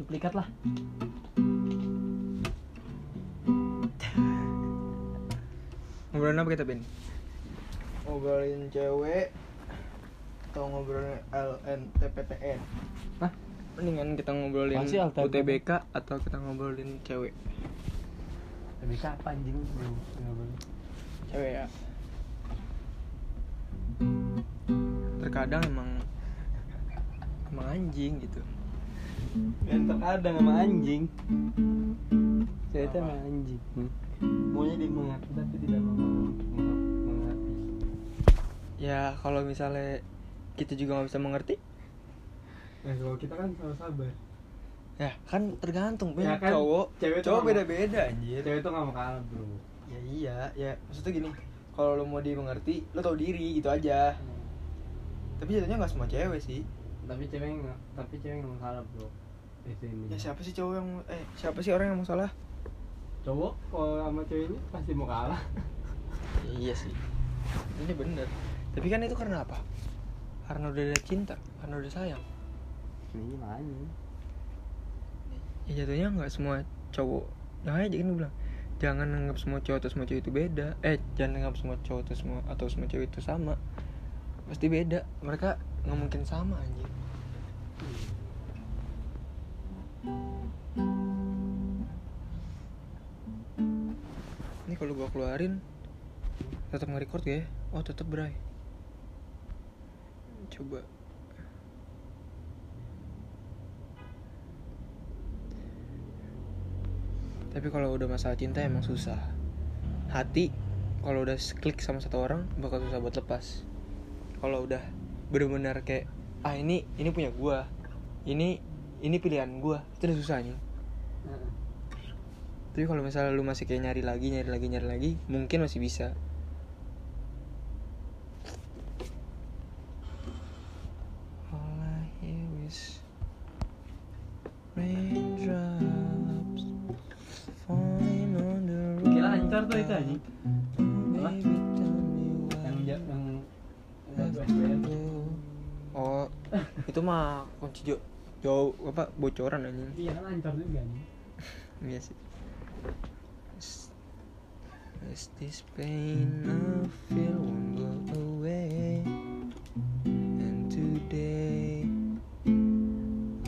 duplikat lah. Ngobrolin apa kita Ben ngobrolin cewek atau ngobrolin LNTPTN Hah? mendingan kita ngobrolin. UTBK atau kita ngobrolin cewek. Lebih kapan anjing? Cewek ya. Terkadang emang emang anjing gitu yang terkadang sama anjing. Saya itu emang anjing. Hmm. maunya dia mengerti tapi tidak mau meng- mengerti. Ya kalau misalnya kita juga nggak bisa mengerti. Nah kalau kita kan sama sabar. Ya kan tergantung Ya kan, cowok cewek cowok beda beda anjir. cewek itu nggak mau kalah bro. Ya iya. Ya maksudnya gini kalau lo mau dimengerti lo tau diri gitu aja. Tapi jatuhnya nggak semua cewek sih tapi cewek tapi cewek mau kalah bro. Itu ini. Ya siapa sih cowok yang eh siapa sih orang yang mau salah? Cowok kalau sama ceweknya pasti mau kalah. Ya, iya sih. Ini bener. Tapi kan itu karena apa? Karena udah ada cinta karena udah sayang. Ini makanya. Ya jatuhnya nggak semua cowok. Yang aja kan bilang jangan anggap semua cowok atau semua cewek itu beda. Eh jangan anggap semua cowok atau semua atau semua cewek itu sama. Pasti beda. Mereka nggak mungkin sama anjir ini kalau gua keluarin tetap nge-record ya? Oh tetap bray. Coba. Tapi kalau udah masalah cinta emang susah. Hati kalau udah klik sama satu orang bakal susah buat lepas. Kalau udah bener-bener kayak ah ini ini punya gua. Ini ini pilihan gua. Itu udah susah nih tapi kalau misalnya lu masih kayak nyari lagi nyari lagi nyari lagi mungkin masih bisa apa bocoran anjing. iya kan lancar juga nih Iya sih. Is- Is this pain I feel won't go away And today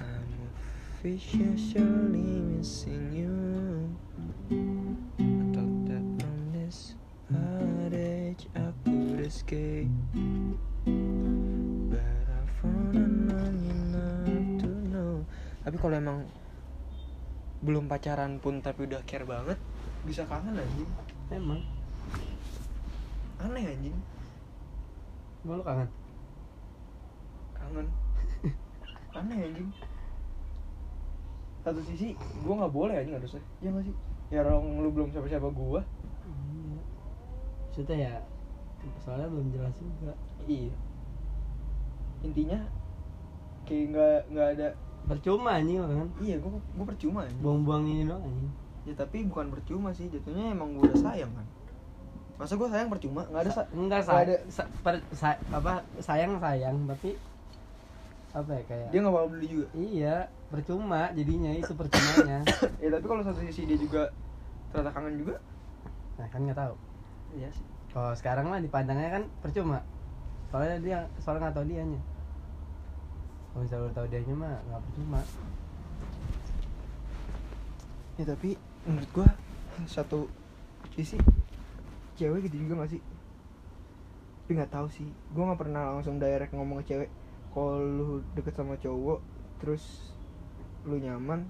I'm officially missing you belum pacaran pun tapi udah care banget bisa kangen anjing. Emang. Aneh anjing. Emang lu kangen? Kangen. Aneh anjing. Satu sisi gua nggak boleh anjing harusnya. Ya nggak sih? Ya orang lu belum siapa siapa gua. Iya. Maksudnya ya soalnya belum jelas juga. Iya. Intinya kayak nggak nggak ada percuma anjing kan? Iya gua gua percuma anjing. Buang-buang ini doang anjing. Ya tapi bukan percuma sih jatuhnya emang gua udah sayang kan. Masa gua sayang percuma? Nggak ada sa enggak nggak sa, ada sa, per- sa- apa sayang sayang tapi apa ya kayak dia nggak bakal beli juga? Iya percuma jadinya itu percumanya. Ya tapi kalau satu sisi dia juga ternyata kangen juga. Nah kan nggak tahu. Iya sih. Kalau sekarang mah dipandangnya kan percuma. Soalnya dia soalnya nggak tahu dianya kalau misalnya udah tahu dianya mah nggak percuma. Ya tapi menurut gua satu sisi cewek gitu juga gak sih? Tapi nggak tahu sih. Gua nggak pernah langsung direct ngomong ke cewek. Kalau lu deket sama cowok terus lu nyaman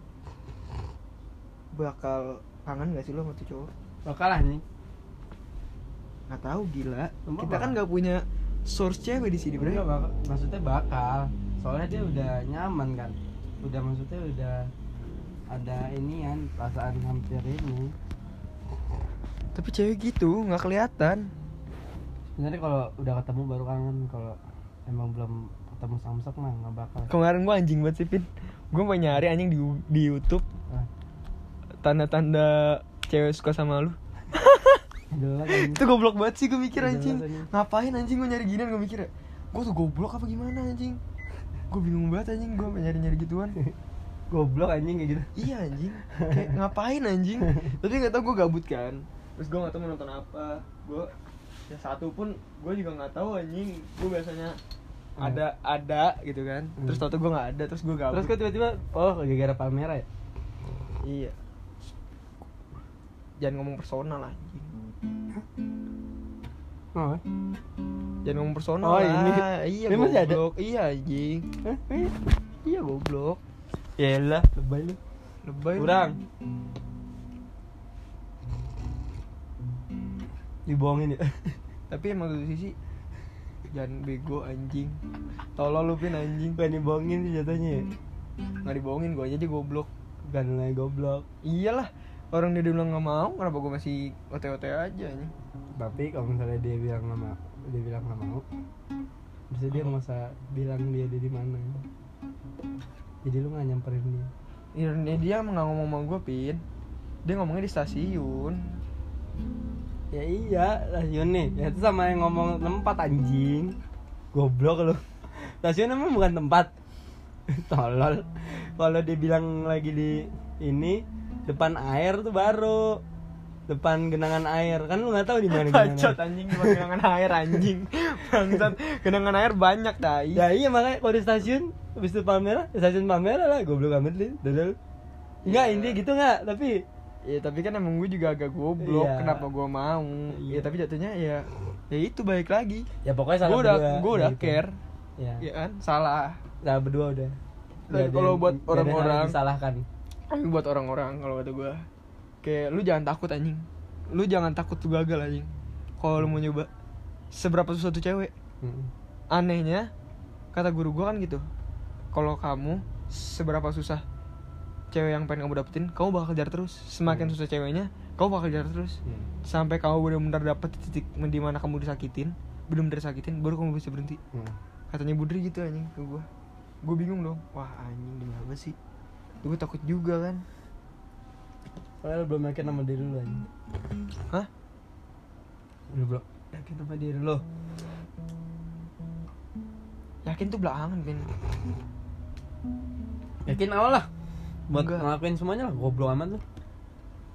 bakal kangen gak sih lu sama tuh cowok? Bakal lah nih nggak tahu gila. Emang kita kan bakal? nggak punya source cewek di sini bro. maksudnya bakal soalnya dia udah nyaman kan? Udah maksudnya udah ada inian perasaan hampir ini. Tapi cewek gitu nggak kelihatan. Sebenarnya kalau udah ketemu baru kangen kalau emang belum ketemu samsak mah nggak bakal. Kemarin gua anjing banget sih pin gua mau nyari anjing di di YouTube. Ah, tanda-tanda cewek suka sama lu. Kan itu goblok banget sih gue mikir anjing. anjing. ngapain anjing gue nyari ginian gue mikir gue tuh goblok apa gimana anjing gue bingung banget anjing. Gue nyari nyari gituan. Goblok anjing kayak gitu. Iya anjing. Kayak ngapain anjing? Tapi nggak tahu gue gabut kan. Terus gue nggak tahu mau nonton apa. Gue ya satu pun gue juga nggak tahu anjing. Gue biasanya Hmm. ada ada gitu kan. Terus Hmm. tau gue nggak ada terus gue gabut. Terus kok tiba-tiba oh gara-gara palmera ya? Iya. Jangan ngomong personal anjing oh jangan ngomong personal Oh, lah. ini. iya Ini masih ada? iya anjing. Hah? Eh, iya goblok. Ya lah lebay lu. Lebay. Kurang. Dibohongin ya? Tapi emang satu sisi jangan bego anjing. Tolol lu pin anjing. Bukan dibohongin sih jatuhnya ya? Nggak dibohongin gue aja dia goblok. Bukan yang goblok. Iyalah orang dia bilang nggak mau kenapa gue masih ote aja anjing tapi kalau misalnya dia bilang nggak mau dia bilang nggak mau bisa dia nggak usah bilang dia ada di mana. Jadi lu nggak nyamperin dia. Iya, dia nggak ngomong sama gue pin. Dia ngomongnya di stasiun. Ya iya stasiun nih. Ya itu sama yang ngomong tempat anjing. Goblok lu. Stasiun emang bukan tempat. Tolol. Kalau dia bilang lagi di ini depan air tuh baru depan genangan air. Kan lu nggak tahu di mana genangan bacot air. anjing cuma genangan air anjing. Bangsat genangan air banyak tai ya iya makanya kalau di stasiun habis itu Palmera stasiun Palmera lah goblok amat lu dodol. Enggak Iya. ini gitu nggak tapi ya tapi kan emang gue juga agak goblok Iya. kenapa gue mau? Iya. ya tapi jatuhnya ya ya itu balik lagi. Ya pokoknya salah gue udah gue udah Gitu. care. Ya ya kan? Salah. Salah berdua udah. Nggak ada kalau buat nggak orang-orang- disalahkan. Tapi buat orang-orang kalau kata gue kayak lu jangan takut anjing. Lu jangan takut tuh gagal anjing. Kalau lu mau nyoba. Seberapa susah tuh cewek? Mm. anehnya kata guru gue kan gitu. Kalau kamu seberapa susah cewek yang pengen kamu dapetin kamu bakal kejar terus. Semakin Hmm. susah ceweknya kamu bakal kejar terus. Hmm. sampai kamu benar-benar dapet titik di mana kamu disakitin benar-benar disakitin baru kamu bisa berhenti. Hmm. katanya Budri gitu anjing ke gue gue bingung dong. Wah anjing apa sih? Gue takut juga kan Soalnya lu belum yakin sama diri lu aja hah? Lu belum yakin sama diri lu. Yakin tuh belakangan Ben Yakin awal lah? Buat Enggak. ngelakuin semuanya lah Goblok amat lu.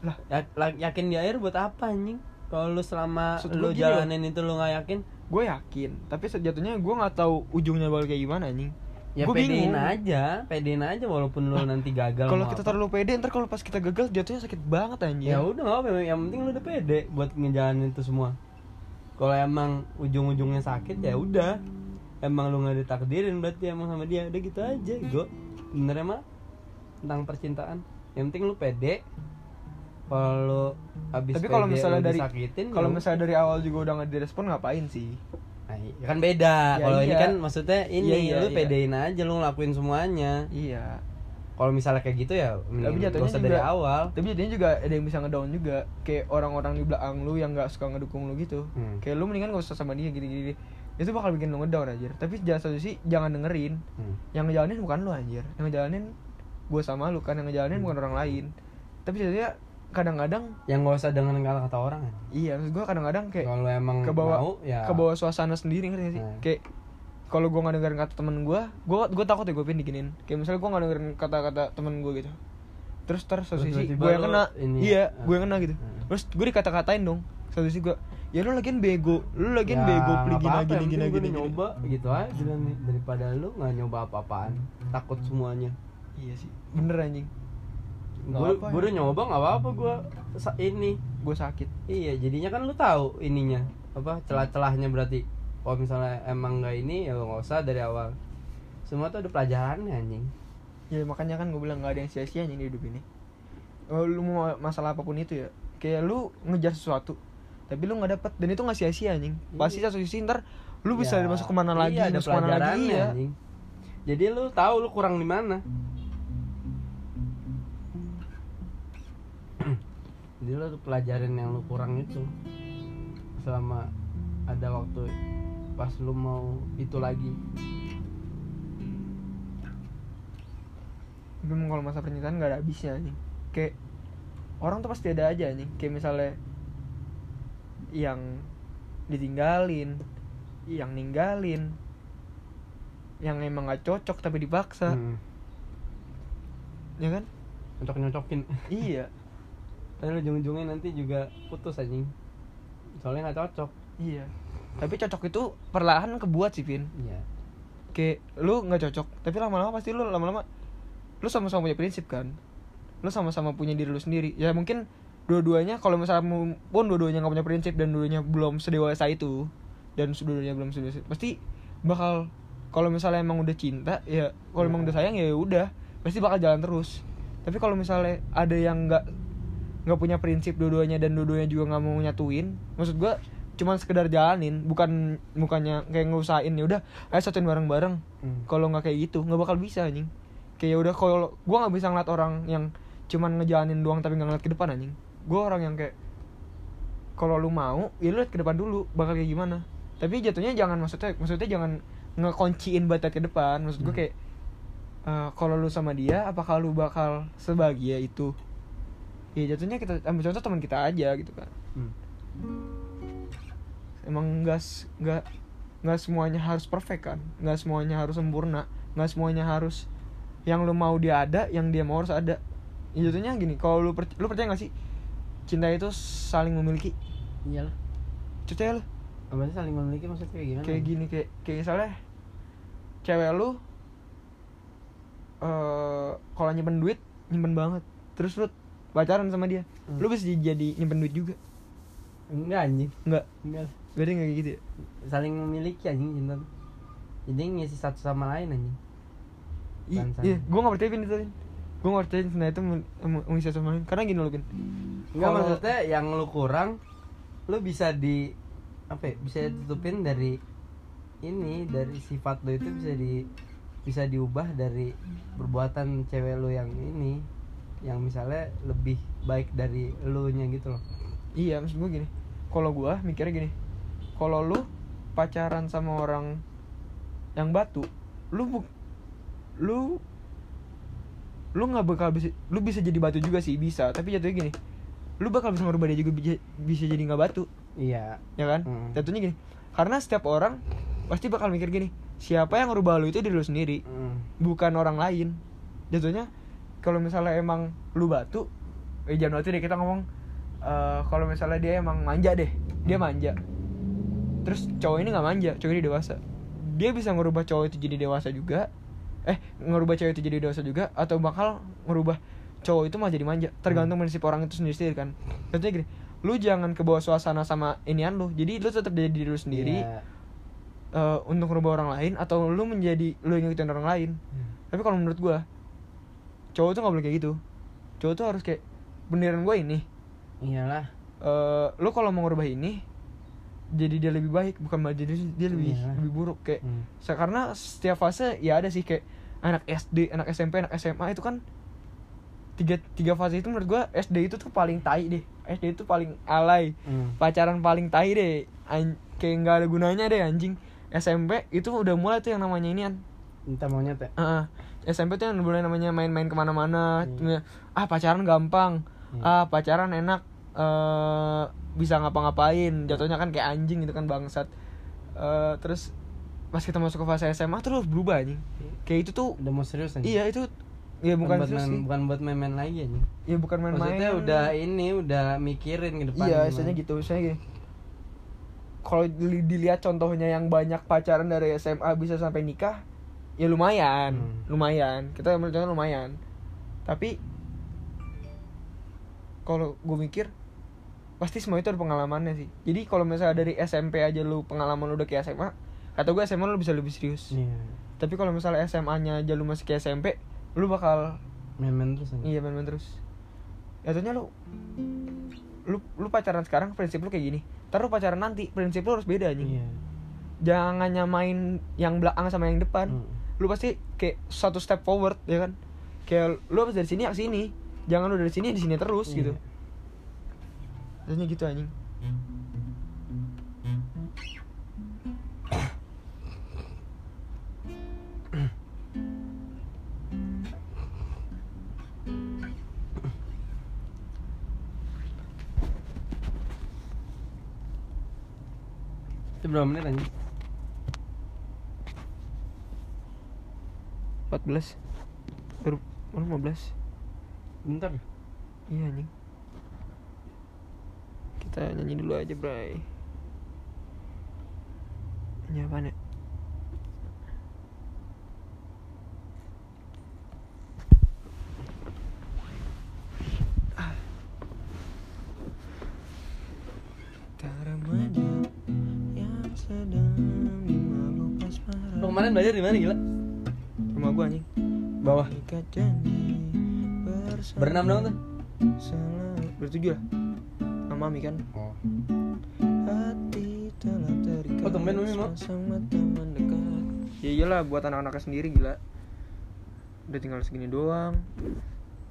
Lah. Ya- Yakin di air buat apa anjing? Kalau lu selama Maksud lu jalanin itu lu gak yakin? Gue yakin tapi sejatuhnya gue nggak tahu ujungnya bakal kayak gimana anjing Ya pedein bingung. aja. Pedein aja walaupun lu nanti gagal kalau kita terlalu pede ntar kalau pas kita gagal jatuhnya sakit banget anjing. Ya udah gak apa Yang penting lu udah pede Buat ngejalanin itu semua. Kalau emang ujung-ujungnya sakit ya udah. Emang lu gak ditakdirin berarti emang sama dia. Udah gitu aja Go. Benernya mah Tentang percintaan. Yang penting lu pede. Kalau habis tapi kalau misalnya dari kalau ya misalnya dari awal juga udah nggak direspon ngapain sih Nah, iya, kan beda. Ya, Kalau ini iya. kan maksudnya ini Iya, iya, lu iya. pedein aja lu ngelakuin semuanya. iya Kalau misalnya kayak gitu ya tapi jatuhnya juga dari awal. tapi jadinya juga ada yang bisa ngedown juga kayak orang-orang di belakang lu yang nggak suka ngedukung lu gitu Hmm. kayak lu mendingan gak usah sama dia gini-gini itu bakal bikin lu ngedown anjir tapi jangan satu sih jangan dengerin Hmm. yang ngejalanin bukan lu anjir yang ngejalanin gue sama lu kan yang ngejalanin bukan orang lain tapi jadinya kadang-kadang Yang gak usah dengan kata-kata orang kan. iya maksud gue kadang-kadang kayak Kalau emang ke bawah mau ya. ke bawah suasana sendiri ngerti gak sih? Nah. kayak kalau gue nggak dengerin kata temen gue gue gue takut ya gue pin diginin kayak misalnya gue nggak dengerin kata-kata temen gue gitu. Terus terus satu sisi gue yang kena. ini iya ya. gue yang kena gitu. Hmm. terus gue dikata-katain dong. Satu sisi gue ya lu lagian bego lu Ya, lagian bego nggak gini gini gini gini nyoba gitu aja bilang daripada lu nggak nyoba apa-apaan. Takut semuanya. Iya sih bener anjing gue ya. udah nyoba nggak apa-apa gue ini gue sakit Iya, jadinya kan lu tahu ininya apa celah-celahnya berarti. Kalau misalnya emang nggak ini ya lu nggak usah dari awal. Semua tuh ada pelajarannya anjing. ya makanya kan gue bilang nggak ada yang sia-sia anjing di hidup ini oh, lu mau masalah apa pun itu ya kayak lu ngejar sesuatu tapi lu nggak dapet dan itu nggak sia-sia anjing pasti satu sisi ntar lu bisa Ya, masuk ke mana lagi iya, ada masuk ke mana lagi pelajarannya, ya anjing. Jadi lu tahu lu kurang di mana. Jadi lu tuh pelajarin yang lu kurang itu selama ada waktu pas lu mau itu lagi. tapi emang kalau masa percintaan nggak ada habisnya anjing kayak orang tuh pasti ada aja anjing kayak misalnya yang ditinggalin yang ninggalin yang emang nggak cocok tapi dipaksa Hmm. ya kan Cocok nyocokin. iya Tapi ujung-ujungnya nanti juga putus anjing. Soalnya nggak cocok. iya tapi cocok itu perlahan kebuat sih Vin Iya. kayak lu nggak cocok tapi lama-lama pasti lu lama-lama lu sama-sama punya prinsip kan lu sama-sama punya diri lu sendiri ya mungkin dua-duanya kalau misalnya pun dua-duanya nggak punya prinsip dan dua-duanya belum sedewasa itu dan dua-duanya belum sedewasa pasti bakal kalau misalnya emang udah cinta ya kalau emang udah sayang ya udah pasti bakal jalan terus tapi kalau misalnya ada yang nggak nggak punya prinsip dua-duanya dan dua-duanya juga nggak mau nyatuin. Maksud gua cuman sekedar jalanin bukan bukannya kayak ngerusain ya udah ayo satuin bareng-bareng. Hmm. kalau nggak kayak gitu nggak bakal bisa anjing. Kayak ya udah kalau gua nggak bisa ngeliat orang yang cuman ngejalanin doang tapi nggak ngeliat ke depan anjing. Gua orang yang kayak kalau lu mau ya lu liat ke depan dulu bakal kayak gimana. Tapi jatuhnya jangan maksudnya maksudnya jangan ngekunciin batat ke depan. Maksud gua Hmm. kayak eh, kalau lu sama dia apakah lu bakal sebahagia itu ya jatuhnya kita ambil contoh teman kita aja gitu kan. Hmm. emang nggak nggak nggak semuanya harus perfect kan? Nggak semuanya harus sempurna. Nggak semuanya harus yang lu mau dia ada yang dia mau harus ada. Ya, jatuhnya gini kalau lu per- lu percaya gak sih? Cinta itu saling memiliki. Iyalah. percaya lu Apa sih saling memiliki maksudnya kayak gimana? kayak gini kayak kayak misalnya cewek lu eh kalau nyimpen duit nyimpen banget. Terus lu pacaran sama dia Hmm. lu bisa jadi nyimpen duit juga Enggak anjing. enggak Enggak. berarti nggak kayak gitu ya Saling memiliki anjing cinta. Jadi ngisi satu sama lain anjing. I- iya, gue gak percaya itu Gue gak percaya cinta itu meng- meng- mengisi sama lain Karena gini loh Vin Enggak Kalau- maksudnya yang lu kurang lu bisa di apa ya, bisa ditutupin dari ini dari sifat lu itu bisa di bisa diubah dari perbuatan cewek lu yang ini yang misalnya lebih baik dari lu nya gitu loh. Iya maksud gue gini. Kalau gue mikirnya gini Kalau lu pacaran sama orang yang batu Lu bu- Lu Lu gak bakal bisa Lu bisa jadi batu juga sih bisa. Tapi jatuhnya gini Lu bakal bisa ngerubah dia juga bisa, bisa jadi gak batu. Iya. Ya kan? Hmm. Jatuhnya gini Karena setiap orang Pasti bakal mikir gini Siapa yang ngerubah lu itu diri lu sendiri Mm. bukan orang lain. Jatuhnya kalau misalnya emang lu batu eh jangan batu deh kita ngomong eh, kalau misalnya dia emang manja deh dia manja. Terus cowok ini nggak manja cowok ini dewasa. Dia bisa ngerubah cowok itu jadi dewasa juga eh ngerubah cowok itu jadi dewasa juga atau bakal ngerubah cowok itu malah jadi manja. Tergantung prinsip orang itu sendiri sendiri kan. Contohnya gini lu jangan ke bawah suasana sama inian lu. Jadi lu tetap jadi diri lu sendiri Iya. eh, untuk ngerubah orang lain atau lu menjadi lu yang ngikutin orang lain. Hmm. tapi kalau menurut gua cowok tuh nggak boleh kayak gitu. Cowok tuh harus kayak beneran gua ini. Iyalah. Eh lu kalau mau ngerubah ini jadi dia lebih baik bukan malah jadi dia lebih Iyalah. lebih buruk kayak Hmm. karena setiap fase ya ada sih kayak anak SD anak SMP anak SMA itu kan tiga tiga fase itu menurut gua SD itu tuh paling tai deh. SD itu paling alay. Hmm. pacaran paling tai deh. An- kayak nggak ada gunanya deh anjing. SMP itu udah mulai tuh yang namanya inian. Minta maunya teh Heeh. SMP tuh yang mulai namanya main-main ke mana-mana Hmm. ah pacaran gampang. Hmm. ah pacaran enak. Eh bisa ngapa-ngapain. Jatuhnya kan kayak anjing gitu kan bangsat. Eh terus pas kita masuk ke fase SMA terus berubah anjing. Kayak itu tuh udah mau serius anjing? iya itu ya bukan buat main, sih bukan buat main-main lagi anjing? Ya bukan main-main. Maksudnya udah ini udah mikirin ke depan iya istilahnya gitu istilahnya gini. Kalau dili- dilihat contohnya yang banyak pacaran dari SMA bisa sampai nikah ya lumayan Hmm. lumayan kita ambil contoh lumayan tapi kalau gue mikir pasti semua itu ada pengalamannya sih jadi kalau misalnya dari SMP aja lu pengalaman lu udah kayak SMA kata gue SMA lu bisa lebih serius iya tapi kalau misalnya SMA nya aja lu masih kayak SMP lu bakal main-main terus anjing Iya main-main terus. Jatuhnya lu lu lu pacaran sekarang prinsip lu kayak gini. Lu pacaran nanti prinsip lu harus beda anjing. iya Jangan nyamain yang belakang sama yang depan. Hmm. Lu pasti kayak satu step forward ya kan. Kayak lu habis dari sini ke sini. Jangan lu dari sini di sini terus Iya. gitu. Jatuhnya gitu anjing. itu berapa menit anjing 14 baru baru 15 bentar Iya anjing. Kita nyanyi dulu aja, Bray. Ya? Sedang mabuk asmara. lo kemarin belajar di mana gila. Bawah Ikat janji bersama. berenam dong tuh? bertujuh lah sama Mami kan? Oh. Hati telah terikat Oh, tumben Mami mau? sepasang mata mendekat ya iyalah buat anak-anaknya sendiri gila. Udah tinggal segini doang.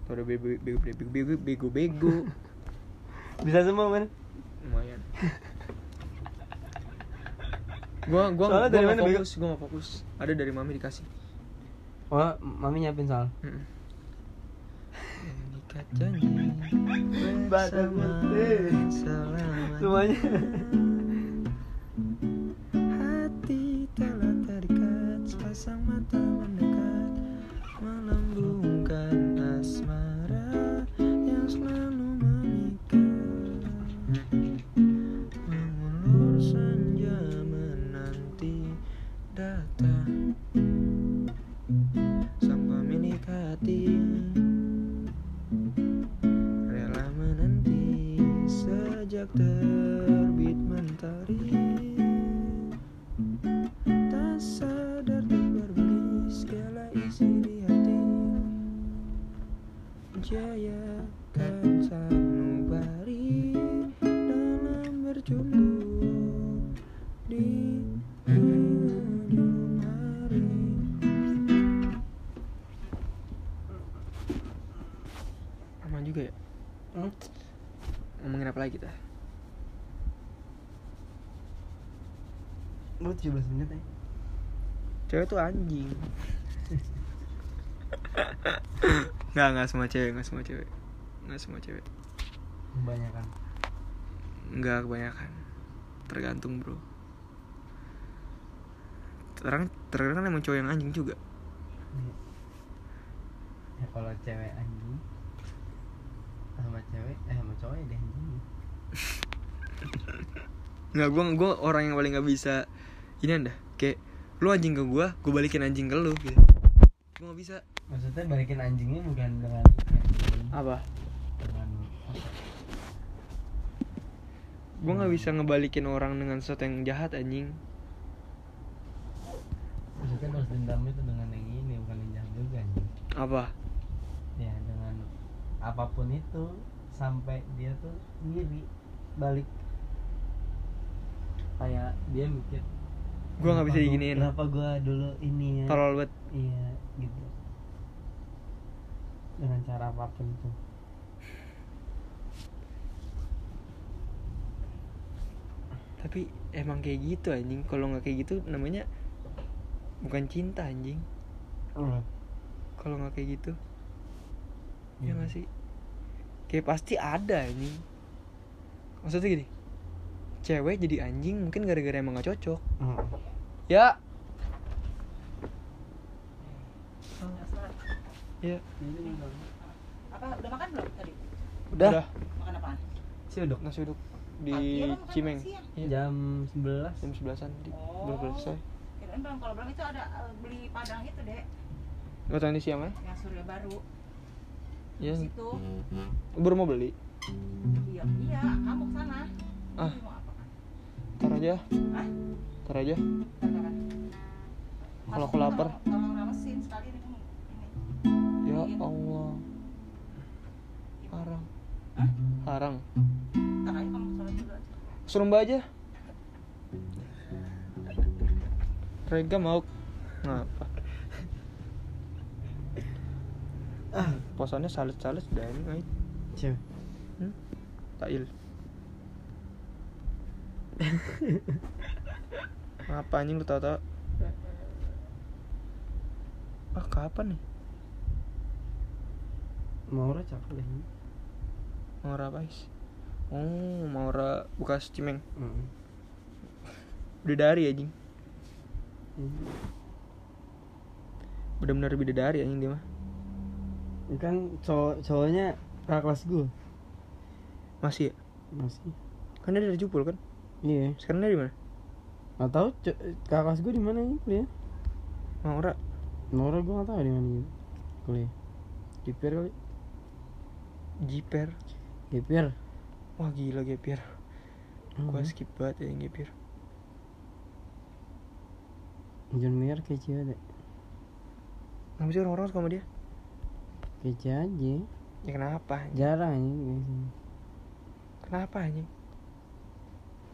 Tuh ada bego bego bego bego bego bego. Bisa semua man lumayan. Gua gua Soalnya gua dari nggak mana, Bego? fokus gua nggak fokus. Ada dari Mami dikasih oh mami nyiapin soal janji bersama mati. selamanya. Bercumbu di ujung hari Aman juga ya? hmm? Ngomongin apa lagi kita? lu 17 menit ya Cewek tuh anjing Nggak, nggak semua cewek, nggak semua cewek Nggak semua cewek kebanyakan Nggak kebanyakan. Tergantung bro. Terang, terkadang kan emang cowok yang anjing juga. Ya kalau cewek anjing sama cewek eh sama cowok ya deh anjing. Nggak, gue gua orang yang paling nggak bisa Ini anda Kayak Lu anjing ke gue, gue balikin anjing ke lu gitu. Gue nggak bisa. Maksudnya balikin anjingnya bukan dengan anjing. Apa? dengan apa Gue nggak bisa ngebalikin orang dengan sesuatu yang jahat anjing. Maksudnya balas dendam itu dengan yang ini bukan yang jahat juga anjing. Apa? ya dengan apa pun itu sampai dia tuh ngiri balik. Kayak dia mikir Gue nggak bisa "Kenapa gua- diginiin. kenapa gua dulu ini ya? Banget iya gitu. Dengan cara apa pun tuh Tapi emang kayak gitu anjing. Kalau nggak kayak gitu namanya Bukan cinta anjing. Kalau nggak kayak gitu. Ya Iya. nggak sih? Kayak pasti ada anjing. Maksudnya gini Cewek jadi anjing mungkin gara-gara emang gak cocok. Hmm. Ya. Ya. Apa udah makan belum tadi? Udah, makan apaan? Sih udah Nasi uduk Di makan Cimeng. siang? Iya. Jam 11 Jam sebelasan di. Oh. Belum selesai. Kirain belum kalau belum itu ada eh, beli padang itu tau ini siang ya yang surya baru. Iya. Di situ. Baru mau beli? Iya iya. Kamu ke sana. Ah. Kamu mau apa kan Ntar aja. Hah? Ntar aja? Kalau aku lapar. tolong- ramesin sekali nih kamu ini. Ya. Allah. Harang Hah? Harang ntar aja kamu Suruh mbak aja. Rega mau Ngapa? Ah Posannya sales-sales dan ini cewek hmm? Tail Apa anjing lu tau-tau Ah kapan nih? Maura cakep deh Maura apa is Oh Maura bekas cimeng Hmm. Bidadari anjing Hmm. Bener-bener bidadari anjing dia mah kan cowok cowoknya kakak kelas gue Masih ya? masih Kan dia dari Jupul kan? iya Sekarang dia di mana? nggak tahu kakak kelas gue di mana ini kuliah Maura. Nora gue nggak tahu di mana kuliah Gipir kali Jiper. Gipir Wah gila Gepir. Gua Hmm. skip banget ya yang Gepir. John Mayer kece ya. Kenapa sih orang-orang suka sama dia? kece aja Ya kenapa? anjing? jarang ini Kenapa anjing?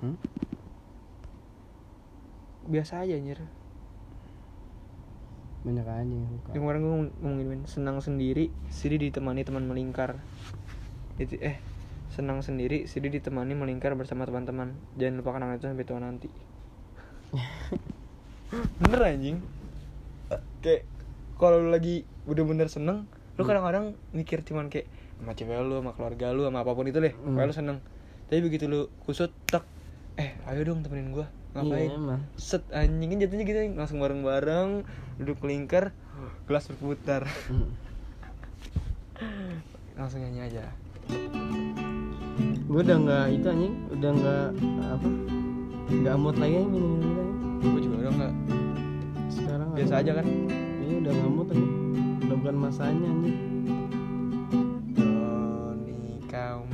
Hmm? Biasa aja anjir. banyak aja yang suka kemarin gue ngomongin senang sendiri, sedih ditemani teman melingkar. Itu eh senang sendiri, sedih ditemani melingkar bersama teman-teman. Jangan lupakan hal itu sampai tua nanti. Bener anjing. Kayak kalau lu lagi bener-bener seneng, lu kadang-kadang mikir cuman kayak sama cewek lu, sama keluarga lu, sama apa pun itu deh. Hmm. Pokoknya lu seneng. Tapi begitu lu kusut, tak, eh ayo dong temenin gua. Ngapain? iya emang set anjingin jatuhnya gitu langsung bareng-bareng duduk melingkar gelas berputar Hmm. langsung nyanyi aja gue udah nggak itu anjing. Udah nggak apa nggak mood lagi minum minum gitu anjing. gue juga udah nggak. Sekarang biasa aja. kan? Iya udah nggak mood anjing. Udah bukan masanya anjing. Doni kau